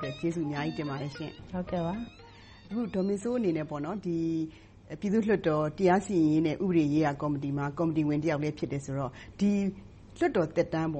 အတွက် ကျေးဇူးအများကြီးတင်ပါတယ်ရှင့်။ဟုတ်ကဲ့ပါ။အခု ဒေါ်မေစိုးအနေနဲ့ ပြည်သူ့လွှတ်တော် တရားစီရင်ရေးနဲ့ ဥပဒေရေးရာကော်မတီမှာ ကော်မတီဝင်တယောက်လည်း ဖြစ်တယ်ဆိုတော့လွှတ်တော်သက်တမ်း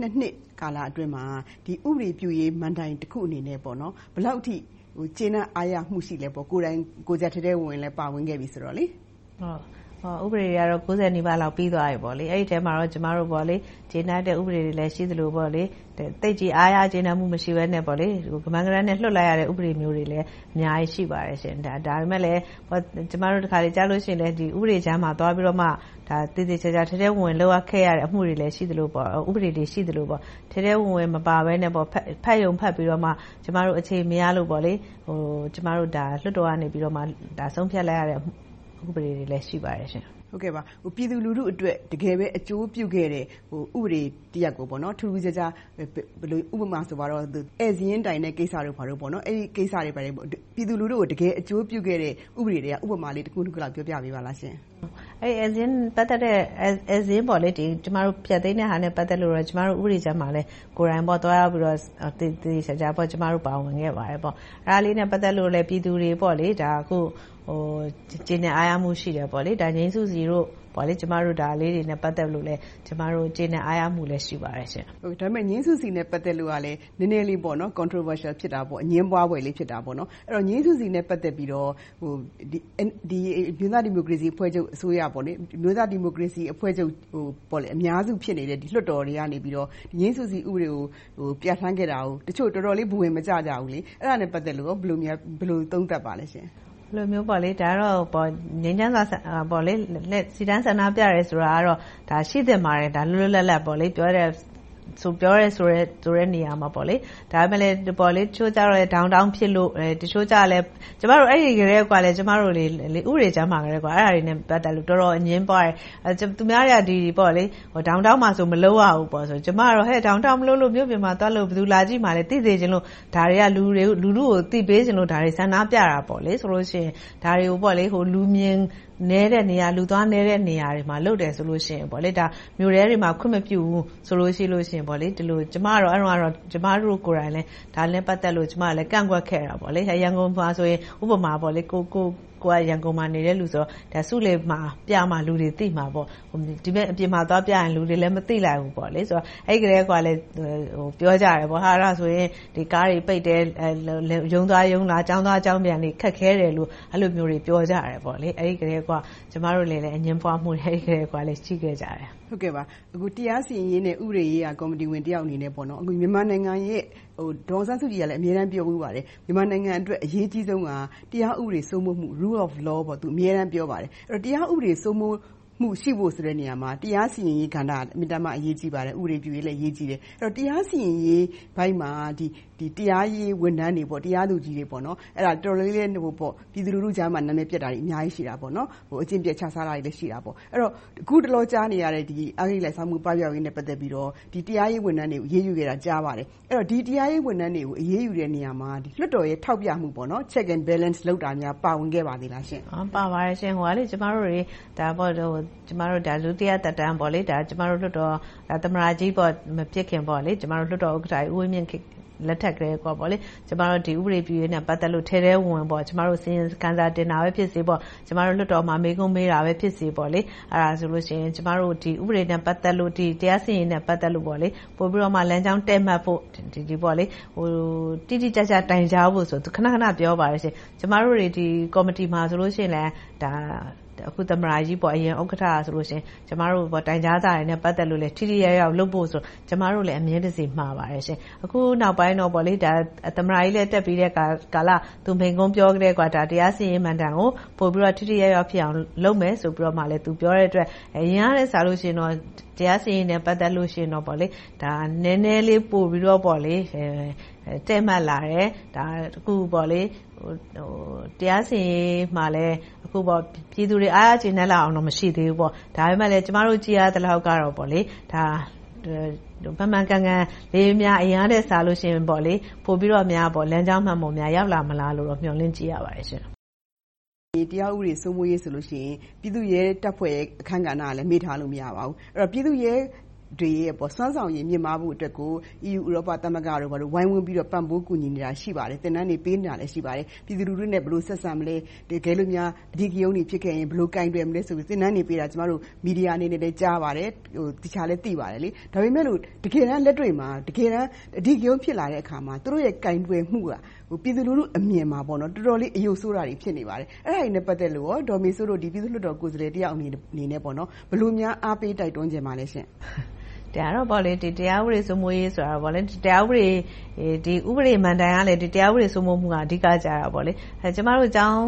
နှစ်ကာလအတွင်းမှာ ဥပဒေပြုရေးမဏ္ဍိုင်တခုအနေနဲ့ ဘယ်လောက်အထိ ကျေနပ်အားရမှု ရှိလဲ။ကိုယ်တိုင်ကိုယ်ကျပ်ထဲထဲဝင်ဝင်လည်း ပါဝင်ခဲ့ပြီဆိုတော့။ ဥပဒေတွေကတော့နီးပါးလောက် ပြီးသွားပြီ။အဲဒီအထဲမှာတော့ ကျမတို့ ကျေနပ်တဲ့ ဥပဒေတွေလည်း ရှိသလို၊သိပ်ကြီး အားရကျေနပ်မှု မရှိဘဲနဲ့ ကမန်းကတမ်းနဲ့ လွှတ်လိုက်ရတဲ့ ဥပဒေမျိုးတွေလည်း အများကြီး ရှိပါတယ်။ဒါပေမဲ့လဲ ကျမတို့ တခါတလေကြလို့ရှိရင်ဥပဒေကြမ်းမှာ သွားပြီးတော့မှ သေသေချာချာ ထဲထဲဝင်ဝင် လုပ်ရခဲ့ရတဲ့ အမှုတွေလည်း ရှိသလို၊ဥပဒေတွေ ရှိသလို ထဲထဲဝင်ဝင် မပါဘဲနဲ့ ဖတ်ရုံဖတ်ပြီးတော့မှ ကျမတို့ အချိန်မရလို့ကျမတို့လွှတ်တော်ကနေ ဆုံးဖြတ်လိုက်ရတဲ့ ဥပဒေတွေလည်း ရှိပါတယ်။ပြည်သူလူထုအတွက် တကယ်ပဲ အကျိုးပြုခဲ့တဲ့ ဥပဒေတရပ်ကို ထူးထူးခြားခြား ဥပမာဆိုပါတော့ ဧည့်စာရင်းတိုင်းတဲ့ကိစ္စတို့ အဲဒီကိစ္စတွေ ပြည်သူလူထုကို တကယ်အကျိုးပြုခဲ့တဲ့ ဥပဒေတွေက ဥပမာလေး တခု နှစ်ခုလောက် ပြောပြပေးပါလားရှင့်။ အဲဒီဧည့်စာရင်းပတ်သက်တဲ့ဧည့်စာရင်းကျမတို့ဖျက်သိမ်းတဲ့ဟာနဲ့ပတ်သက်လို့ကျမတို့ဥပဒေကြမ်းမှာလည်းကိုယ်တိုင်သွားရောက်ပြီးတော့သေသေချာချာကျမတို့ပါဝင်ခဲ့ပါတယ်။အဲဒါလေးနဲ့ပတ်သက်လို့ပြည်သူတွေအခုကျေနပ်အားရမှုရှိတယ်။ငြိမ်းစုစီတို့ကျမတို့ဒါလေးတွေနဲ့ပတ်သက်လို့လည်းကျမတို့ကျေနပ်အားရမှုလည်းရှိပါတယ်ရှင့်။ဒါပေမဲ့ငြိမ်းစုစီနဲ့ပတ်သက်လို့ကလဲနည်းနည်းလေး Controversial ဖြစ်တာပေါ့။အငြင်းပွားဖွယ်လေးဖြစ်တာပေါ့။အဲဒီတော့ငြိမ်းစုစီနဲ့ပတ်သက်ပြီးတော့အမျိုးသားဒီမိုကရေစီအဖွဲ့ချုပ်အစိုးရ၊အမျိုးသားဒီမိုကရေစီအဖွဲ့ချုပ်အများစုဖြစ်နေတဲ့လွှတ်တော်တွေကနေငြိမ်းစုစီဥပဒေကိုပြဌာန်းခဲ့တာကိုတချို့တော်တော်လေးဘဝင်မကျကြဘူး။အဲဒါနဲ့ပတ်သက်လို့ဘယ်လိုသုံးသပ်ပါလဲရှင့်။ ဒါကတော့ငြိမ်းချမ်းစွာစီတန်းဆန္ဒပြတယ်ဆိုတာကတော့ရှိသင့်ပါတယ်။လွတ်လွတ်လပ်လပ်ပြောတ ယ်ဆိုတဲ့နေရာမှာ။ဒါပေမဲ့လဲတချို့ကြတော့လဲ Downtown ဖြစ်လို့၊တချို့ကြတော့လဲအဲဒီကတည်းကဥပဒေကြမ်းမှာကတည်းကအဲဒါတွေနဲ့ပတ်သက်လို့တော်တော်အငြင်းပွားတယ်။သူများတွေက Downtown မှာဆိုမလုပ်ရဘူးဆိုတော့ကျမကတော့ Downtown မလုပ်လို့မြို့ပြင်မှာသွားလုပ်ဘယ်သူလာကြည့်မှာလဲ။သိစေချင်လို့ဒါတွေကလူထုကိုအသိပေးချင်လို့ဆန္ဒပြတာဆိုရင်ဒါတွေကိုလူမြင် နည်းတဲ့နေရာ၊လူသွားနည်းတဲ့နေရာတွေမှာလုပ်တယ်ဆိုရင်မြို့ထဲတွေမှာခွင့်မပြုဘူးဆိုရင်ကျမတို့ကိုယ်တိုင်လည်းဒါနဲ့ပတ်သက်လို့ကန့်ကွက်ခဲ့တယ်။ရန်ကုန်မှာဆိုရင်ဥပမာကို ယ်က ရန်ကုန်မှာနေတဲ့လူဆိုတော့ ဆူးလေမှာပြမှ လူတွေသိမှာပေါ့။ဒီဘက်အပြင်မှာ သွားပြရင် လူတွေလည်း မသိလိုက်ဘူး။အဲဒီကတည်းက ပြောကြတယ် အဲဒါဆိုရင် ကားတွေပိတ်တယ်။ရုံးသွားရုံးလာ၊ကျောင်းသွားကျောင်းပြန်တွေ ခက်ခဲတယ်လို့ အဲဒီလိုမျိုးတွေ ပြောကြတယ်။အဲဒီကတည်းက ကျမတို့လည်း အငြင်းပွားမှုတွေ ရှိခဲ့ကြတယ်။အခု တရားစီရင်ရေးနဲ့ ဥပဒေရေးရာ ကော်မတီဝင်တယောက်အနေနဲ့ မြန်မာနိုင်ငံရဲ့ ဒေါ်အောင်ဆန်းစုကြည်ကလည်း အမြဲတမ်း ပြောဖူးပါတယ်။မြန်မာနိုင်ငံအတွက် အရေးကြီးဆုံးက တရားဥပဒေ စိုးမိုးမှု Rule of Law ကိုအမြဲတမ်း ပြောပါတယ်။တရားဥပဒေ စိုးမိုး မှုရှိဖို့ဆိုတဲ့နေရာမှာ တရားစီရင်ရေးကဏ္ဍက အင်မတန်မှ အရေးကြီးပါတယ်။ဥပဒေပြုရေးလည်း အရေးကြီးတယ်။တရားစီရင်ရေးပိုင်းမှာ တရားရေးဝန်ထမ်းတွေ၊တရားသူကြီးတွေ တော်တော်လေးပြည်သူလူထုကြားမှာ နာမည်ပျက်တာတွေ အများကြီးရှိတယ်။အကျင့်ပျက် ခြစားတာတွေလည်း ရှိတယ်။အခုတလော ကြားနေရတဲ့ အဂတိလိုက်စားမှု ပပျောက်ရေးနဲ့ ပတ်သက်ပြီးတော့ တရားရေးဝန်ထမ်းတွေကို အရေးယူခဲ့တာ ကြားပါတယ်။ဒီတရားရေးဝန်ထမ်းတွေကို အရေးယူတဲ့နေရာမှာ လွှတ်တော်ရဲ့ ထောက်ပြမှု Check and Balance လုပ်တာများ ပါဝင်ခဲ့ပါသေးလားရှင့်။ပါပါတယ်ရှင့်။ကျမတို့ဒုတိယသက်တမ်းကျမတို့လွှတ်တော်သမ္မတကြီးမဖြစ်ခင်လွှတ်တော်ဥက္ကဋ္ဌဦးဝင်းမြင့်လက်ထက်ကတည်းကကျမတို့ဥပဒေပြုရေးနဲ့ပတ်သက်လို့ထဲထဲဝင်ဝင်အစီရင်ခံစာတင်တာပဲဖြစ်စေ၊ကျမတို့လွှတ်တော်မှာမေးခွန်းမေးတာပဲဖြစ်စေအဲဒါဆိုရင်ကျမတို့ဥပဒေနဲ့ပတ်သက်လို့တရားစီရင်ရေးနဲ့ပတ်သက်လို့ပိုပြီးတော့လမ်းကြောင်းတည့်မတ်ဖို့တိတိကျကျတိုင်ကြားဖို့ခဏခဏပြောပါတယ်။ကျမတို့ကော်မတီမှာဆိုရင် အခုသမ္မတကြီး အရင်ဥက္ကဋ္ဌဆိုရင် ကျမတို့ တိုင်ကြားစာတွေနဲ့ ပတ်သက်လို့ ထိထိရောက်ရောက်လုပ်ဖို့ကျမတို့လည်း အမြဲတစေ မှာပါတယ်။အခုနောက်ပိုင်းတော့ သမ္မတကြီးလည်း တက်ပြီးတဲ့ကာလ သူမိန့်ခွန်းပြောကတည်းက တရားစီရင်ရေးမဏ္ဍိုင်ကို ပိုပြီးတော့ ထိထိရောက်ရောက်ဖြစ်အောင် လုပ်မယ်ဆိုပြီးသူပြောတဲ့အတွက် အရင်ကထက်စာရင်တော့ တရားစီရင်ရေးနဲ့ ပတ်သက်လို့ရှိရင်တော့ နည်းနည်းလေး ပိုပြီးတော့ တည့်မတ်လာတယ်။အခု တရားစီရင်ရေးမှာလည်း ပြည်သူတွေအားရကျေနပ်လောက်အောင်တော့မရှိသေးဘူး။ဒါပေမဲ့လဲကျမတို့ကြည့်ရသလောက်တော့မှန်မှန်ကန်ကန်လေးအရင်ကထက်စာရင်ပိုပြီးတော့လမ်းကြောင်းမှန်ပေါ်များရောက်လာမလားလို့မျှော်လင့်ကြည့်ရပါတယ်ရှင့်။တရားဥပဒေစိုးမိုးရေးဆိုရင်ပြည်သူ့ရဲတပ်ဖွဲ့ရဲ့အခန်းကဏ္ဍကိုလည်းမေ့ထားလို့မရပါဘူး။ပြည်သူ့ရဲ တွေရဲ့ စွမ်းဆောင်ရည် မြင့်မားဖို့အတွက်ကို EU ဥရောပသမဂ္ဂတို့ ဝိုင်းဝန်းပြီးတော့ ပံ့ပိုးကူညီနေတာ ရှိပါတယ်။သင်တန်းတွေ ပေးနေတာလည်း ရှိပါတယ်။ပြည်သူလူထုနဲ့ ဘယ်လိုဆက်ဆံမလဲ။တကယ်လို့များ အဓိကရုဏ်းတွေ ဖြစ်ခဲ့ရင် ဘယ်လိုကိုင်တွယ်မလဲဆိုပြီး သင်တန်းတွေပေးတာ ကျမတို့ မီဒီယာအနေနဲ့လည်း ကြားပါတယ်။သေချာလည်း သိပါတယ်။ဒါပေမဲ့လို့ တကယ်တမ်း လက်တွေ့မှာအဓိကရုဏ်း ဖြစ်လာတဲ့အခါမှာ သူတို့ရဲ့ ကိုင်တွယ်မှုက ပြည်သူလူထုအမြင်မှာ တော်တော်လေး အရုပ်ဆိုးတာတွေ ဖြစ်နေပါတယ်။အဲဒါတွေနဲ့ ပတ်သက်လို့ ဒေါ်မေစိုးတို့ ပြည်သူ့လွှတ်တော်ကိုယ်စားလှယ်တယောက်အနေနဲ့ ဘယ်လိုများ အားပေးတိုက်တွန်းချင်ပါလဲရှင့်။ တရားဥပဒေစိုးမိုးရေးဆိုတာတရားဥပဒေမဏ္ဍိုင်ကလည်းတရားဥပဒေစိုးမိုးမှုကအဓိကကျတယ်။ကျမတို့ကျောင်း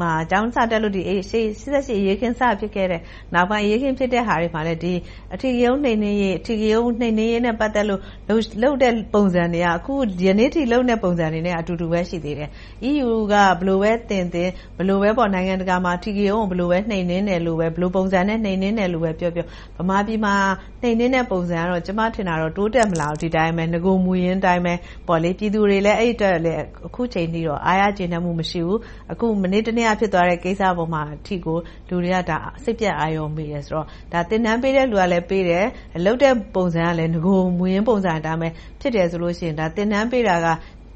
မှာကျောင်းစတက်လို့ရှစ်ဆယ့်ရှစ်အရေးအခင်းစဖြစ်ခဲ့တဲ့နောက်ပိုင်းအရေးအခင်းဖြစ်တဲ့ဟာတွေမှာလည်းအဓိကရုဏ်းနှိမ်နင်းရေးနဲ့ပတ်သက်လို့လုပ်တဲ့ပုံစံတွေကအခုယနေ့အထိလုပ်နေတဲ့ပုံစံတွေနဲ့အတူတူပဲရှိသေးတယ်။ EU ကဘယ်လိုပဲသင်သင်၊နိုင်ငံတကာမှာအဓိကရုဏ်းကိုဘယ်လိုနှိမ်နင်းတယ်၊ဘယ်လိုပုံစံနဲ့နှိမ်နင်းတယ်လို့ပဲပြောပြောဗမာပြည်မှာနှိမ်နင်းတဲ့ပုံစံကတော့ ကျမထင်တာတိုးတက်မလာဘူး။ဒီအတိုင်းပဲ နဂိုမူရင်းအတိုင်းပဲ။ပြည်သူတွေလည်း အဲဒီအတွက် အခုအချိန်အထိအားရကျေနပ်မှု မရှိဘူး။အခု မနေ့တနေ့က ဖြစ်သွားတဲ့ ကိစ္စပေါ်မှာအထိကို လူတွေက စိတ်ပျက်အာရုံမိတယ်ဆိုတော့ သင်တန်းပေးတဲ့လူကလည်း ပေးတယ်။လုပ်တဲ့ပုံစံကလည်း နဂိုမူရင်းပုံစံအတိုင်းပဲ ဖြစ်တယ်ဆိုလို့ရှိရင် သင်တန်းပေးတာက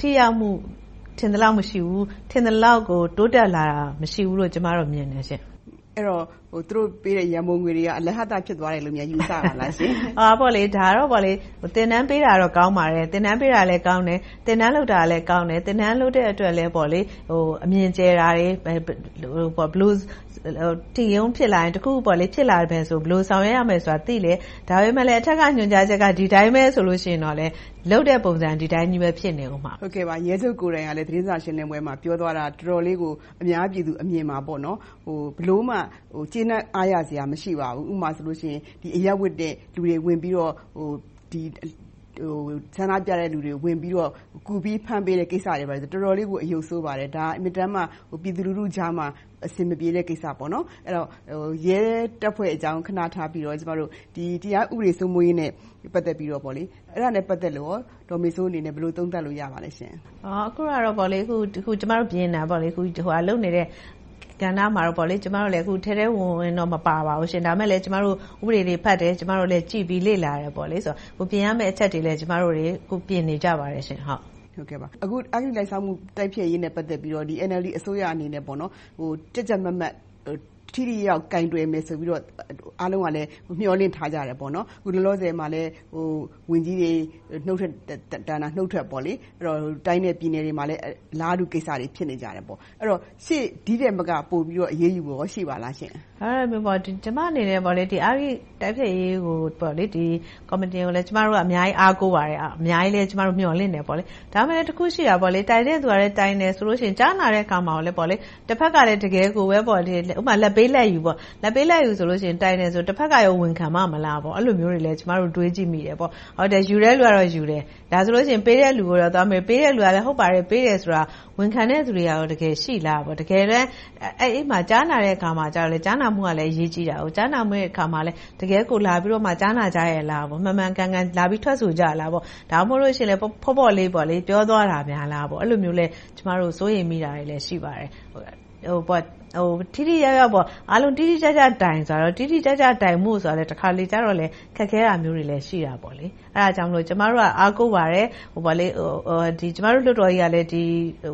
ထိရောက်မှု ထင်သလောက် မရှိဘူး။ထင်သလောက်ကို တိုးတက်လာတာ မရှိဘူးလို့ ကျမတို့မြင်တယ်ရှင့်။ အဲဒီတော့ သူတို့ပေးတဲ့ ရန်ပုံငွေတွေက အလဟာသဖြစ်သွားတယ်လို့ ယူဆပါလားရှင့်။ဒါကတော့ သင်တန်းပေးတာတော့ ကောင်းပါတယ်။သင်တန်းပေးတာလည်း ကောင်းတယ်။သင်တန်းလုပ်တာလည်း ကောင်းတယ်။သင်တန်းလုပ်တဲ့အတွက်လည်း အမြင်ကျယ်တာတွေ၊ဘယ်လိုအဓိကရုဏ်းဖြစ်လာရင် တခုခုဖြစ်လာမယ်ဆိုရင် ဘယ်လိုဆောင်ရွက်ရမယ်ဆိုတာ သိတယ်။ဒါပေမဲ့လဲ အထက်က ညွှန်ကြားချက်က ဒီအတိုင်းပဲဆိုရင်တော့ လုပ်တဲ့ပုံစံကဒီအတိုင်းပဲ ဖြစ်နေအုံးမှာ။ရဲချုပ်ကိုယ်တိုင်ကလည်း သတင်းစာရှင်းလင်းပွဲမှာ ပြောသွားတာ တော်တော်လေးကို အများပြည်သူအမြင်မှာ ဘယ်လိုမှ ကျေနပ်အားရစရာ မရှိပါဘူး။ဥပမာဆိုရင် အရပ်ဝတ်နဲ့လူတွေ ဝင်ပြီးတော့ ဆန္ဒပြတဲ့လူတွေကို ဝင်ပြီးတော့ ကူပြီးဖမ်းပေးတဲ့ ကိစ္စတွေဆိုတော်တော်လေးကို အရုပ်ဆိုးပါတယ်။ဒါက အင်မတန်မှ ပြည်သူလူထုကြားမှာ အဆင်မပြေတဲ့ကိစ္စ။ရဲတပ်ဖွဲ့အကြောင်း ခဏထားပြီးတော့ တရားဥပဒေ စိုးမိုးရေးနဲ့ ပတ်သက်ပြီးတော့ဒေါ်မေစိုးအနေနဲ့ ဘယ်လို သုံးသပ်လို့ ရပါလဲရှင့်။အခုကတော့ ကျမတို့ပြင်နေတာ လုပ်နေတဲ့ ကဏ္ဍမှာတော့ ကျမတို့လည်း ထဲထဲဝင်ဝင်တော့ မပါပါဘူး။ဒါပေမဲ့ ကျမတို့ ဥပဒေတွေဖတ်တယ်။ကြည့်ပြီးလေ့လာတယ်။ပြင်ရမယ့်အချက်တွေလည်း ကျမတို့တွေ ပြင်နေကြပါတယ်။အခု အဂတိလိုက်စားမှု တိုက်ဖျက်ရေးနဲ့ ပတ်သက်ပြီးတော့ NLD အစိုးရအနေနဲ့ ကြပ်ကြပ်မတ်မတ် ထိထိရောက်ရောက် ကိုင်တွယ်မယ်ဆိုပြီးတော့ အားလုံးကလည်း မျှော်လင့်ထားကြတယ်။အခုလောလောဆယ်မှာလဲဝန်ကြီးတွေ နုတ်ထွက်တာနုတ်ထွက်၊တိုင်းနဲ့ပြည်နယ်တွေမှာလည်း အလားတူကိစ္စတွေ ဖြစ်နေကြတယ်။အဲဒီတော့ရှေ့ဒီထက်မက ပိုပြီးတော့ အရေးယူဖို့ ရှိပါလားရှင့်။ ကျမအနေနဲ့အဂတိတိုက်ဖျက်ရေးကော်မတီကိုလည်းကျမတို့ကအများကြီးအားကိုးပါတယ်။အများကြီးလည်းမျှော်လင့်တယ်။ဒါပေမဲ့တစ်ခုရှိတာကတိုင်တဲ့လူကလည်းတိုင်တယ်ဆိုရင်ကြားနာတဲ့အခါမှာလဲတဘက်ကလဲတကယ်ကိုပဲလာဘ်ပေးလာဘ်ယူဆိုရင်တိုင်တယ်ဆိုရင်တဘက်ကဝန်ခံပါ့မလား။အဲဒီလိုမျိုးတွေလည်းကျမတို့တွေးကြည့်မိတယ်။ယူတဲ့လူကတော့ယူတယ်။ဒါဆိုရင်ပေးတဲ့လူကိုတော့သွားမေးတယ်။ပေးတဲ့လူကလည်းဟုတ်ပါတယ်ပေးတယ်ဆိုတာဝန်ခံတဲ့လူတွေကတကယ်ရှိလား။တကယ်တမ်းအဲဒီမှာကြားနာတဲ့အခါမှာလဲကြားနာမှုကလည်းအရေးကြီးတယ်။ကြားနာတဲ့အခါမှာလဲတကယ့်ကိုလာပြီးတော့ကြားနာကြရဲ့လား။မှန်မှန်ကန်ကန်လာပြီးထွက်ဆိုကြလား။ဒါမှမဟုတ်ပေါ့ပေါ့လေးပြောသွားတာများလား။အဲဒီလိုမျိုးလဲကျမတို့စိုးရိမ်မိတာတွေလည်းရှိပါတယ်။ ထိထိရောက်ရောက် အားလုံးတိတိကျကျတိုင်ဆိုတာတိတိကျကျတိုင်ဖို့ဆိုတာတခါတလေကြတော့ ခက်ခဲတာမျိုးတွေလည်း ရှိတယ်။အဲဒါကြောင့်မို့ ကျမတို့က အားကိုးပါတယ်။ကျမတို့ လွှတ်တော်ကြီးကလည်း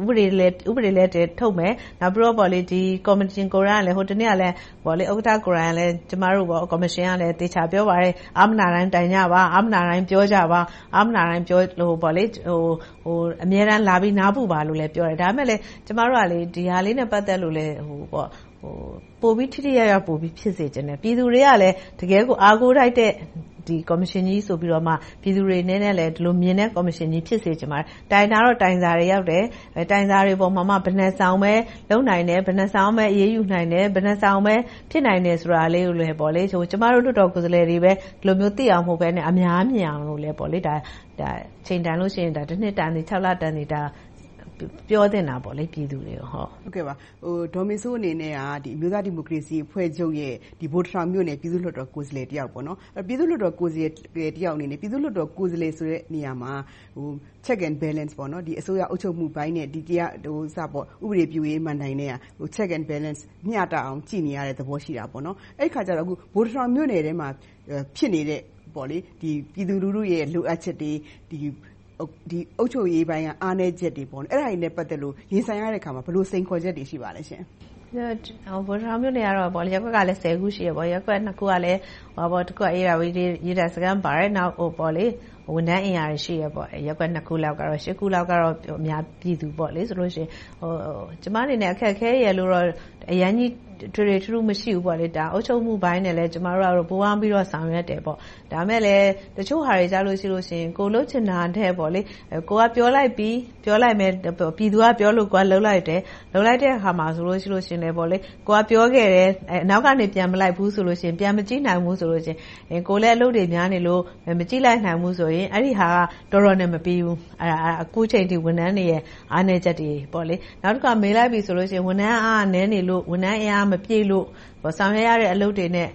ဥပဒေလည်း ထုတ်မယ်။နောက်ပြီးတော့ ကော်မရှင်ကိုယ်တိုင်ကဟိုတနေ့ကလည်းဥက္ကဋ္ဌကိုယ်တိုင်ကျမတို့ ကော်မရှင်ကလည်း သေချာပြောပါတယ်။အားမနာတိုင်း တိုင်ကြပါ။အားမနာတိုင်း ပြောကြပါ။အားမနာတိုင်း အမြဲတမ်း လာပြီးနားပူပါလို့လည်း ပြောတယ်။ဒါပေမဲ့ကျမတို့က ဒီဟာလေးနဲ့ ပတ်သက်လို့ပိုပြီးထိထိရောက်ရောက်ဖြစ်စေချင်တယ်။ပြည်သူတွေကလည်းတကယ့်ကိုအားကိုးထိုက်တဲ့ကော်မရှင်ကြီးဆိုပြီးတော့ပြည်သူတွေအနေနဲ့လည်းဒီလိုမြင်တဲ့ကော်မရှင်ကြီးဖြစ်စေချင်ပါတယ်။တိုင်တာတော့တိုင်စာတွေရောက်တယ်။တိုင်စာတွေပေါ်မှာမှဘယ်နှစ်စောင်ပဲလုပ်နိုင်တယ်။ဘယ်နှစ်စောင်ပဲအရေးယူနိုင်တယ်။ဘယ်နှစ်စောင်ပဲဖြစ်နိုင်တယ်ဆိုတာလေးကိုကျမတို့လွှတ်တော်ကိုယ်စားလှယ်တွေပဲဒီလိုမျိုးသိအောင်မဟုတ်ဘဲနဲ့အများမြင်အောင်လို့လည်းအချိန်တန်လို့ရှိရင်တစ်နှစ်တန်သည်၊လတန်သည် ပြောသင့်တာပေါ့ပြည်သူတွေကို။ဒေါ်မေစိုးအနေနဲ့အမျိုးသားဒီမိုကရေစီအဖွဲ့ချုပ်ရဲ့ ဗိုလ်တထောင်မြို့နယ် ပြည်သူ့လွှတ်တော်ကိုယ်စားလှယ်တယောက်။ပြည်သူ့လွှတ်တော်ကိုယ်စားလှယ်တယောက်အနေနဲ့ ပြည်သူ့လွှတ်တော်ကိုယ်စားလှယ်ဆိုတဲ့နေရာမှာ Check and Balance အစိုးရအုပ်ချုပ်မှုပိုင်းနဲ့ ဥပဒေပြုရေးမဏ္ဍိုင်နဲ့က Check and Balance မျှတအောင် ကြည့်နေရတဲ့သဘော ရှိတယ်။အဲဒီအခါကြတော့ ဗိုလ်တထောင်မြို့နယ်ထဲမှာ ဖြစ်နေတဲ့ ပြည်သူလူထုရဲ့ လိုအပ်ချက်တွေ၊ အုပ်ချုပ်ရေးပိုင်းက အားနည်းချက်တွေနဲ့ ပတ်သက်လို့ ရင်ဆိုင်ရတဲ့အခါမှာ ဘယ်လိုစိန်ခေါ်ချက်တွေ ရှိပါလဲရှင့်။ဗိုလ်တထောင်မြို့နယ်ကတော့ ရပ်ကွက်ကလည်း ခု ရှိတယ်။ရပ်ကွက်နှစ်ခုကလည်း တစ်ခုကဧရာဝတီရေတပ်စခန်းပါတယ်။နောက်ဝန်ထမ်းအင်အားတွေရှိတယ်။ရပ်ကွက်နှစ်ခုလောက်ကတော့။ခုလောက်ကတော့အများပြည်သူပေါ့။ကျမအနေနဲ့အခက်အခဲရယ်လို့တော့အရမ်းကြီးထွေထွေထူးထူးမရှိဘူး။အုပ်ချုပ်မှုပိုင်းနဲ့လည်းကျမတို့ကပူးပေါင်းပြီးတော့ဆောင်ရွက်တယ်။ဒါပေမဲ့လဲတချို့ဟာတွေကြတော့ကိုယ်လုပ်ချင်တာထက်ကိုယ်ကပြောလိုက်ပြီ၊ပြည်သူကပြောလို့ကိုယ်ကလုပ်လိုက်တယ်။လုပ်လိုက်တဲ့အခါမှာဆိုရင်ကိုယ်ကပြောခဲ့တယ်။နောက်ကနေပြန်မလိုက်ဘူးဆိုရင်၊ပြန်မကြည့်နိုင်ဘူးဆိုရင်ကိုယ်လည်းအလုပ်တွေများနေလို့မကြည့်လိုက်နိုင်ဘူးဆိုရင်အဲဒီဟာကတော်တော်နဲ့မပြီဘူး။အခုအချိန်အထိဝန်ထမ်းတွေရဲ့အားနည်းချက်တွေ။နောက်တခါမေးလိုက်ပြီဆိုရင်ဝန်ထမ်းအားနည်းနေလို့၊ဝန်ထမ်းအင်အားမပြည့်လို့ဆောင်ရွက်ရတဲ့အလုပ်တွေနဲ့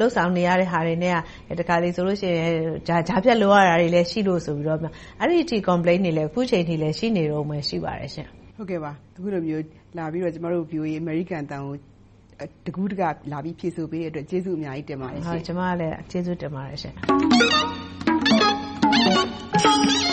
လုပ်ဆောင်နေရတဲ့ဟာတွေနဲ့တခါတလေဆိုရင်ကြားဖြတ်လုပ်ရတာတွေလည်းရှိလို့ဆိုပြီးတော့အဲဒီအထိ Complaints တွေလည်းအခုအချိန်အထိရှိနေတုန်းပဲရှိပါတယ်။အခုလိုမျိုးလာပြီးတော့ကျမတို့ VOA အမေရိကန်အသံကို တကူးတက လာပြီးဖြေဆိုပေးတဲ့အတွက် ကျေးဇူးအများကြီးတင်ပါတယ်ရှင့်။ကျမလည်း ကျေးဇူးတင်ပါတယ်ရှင့်။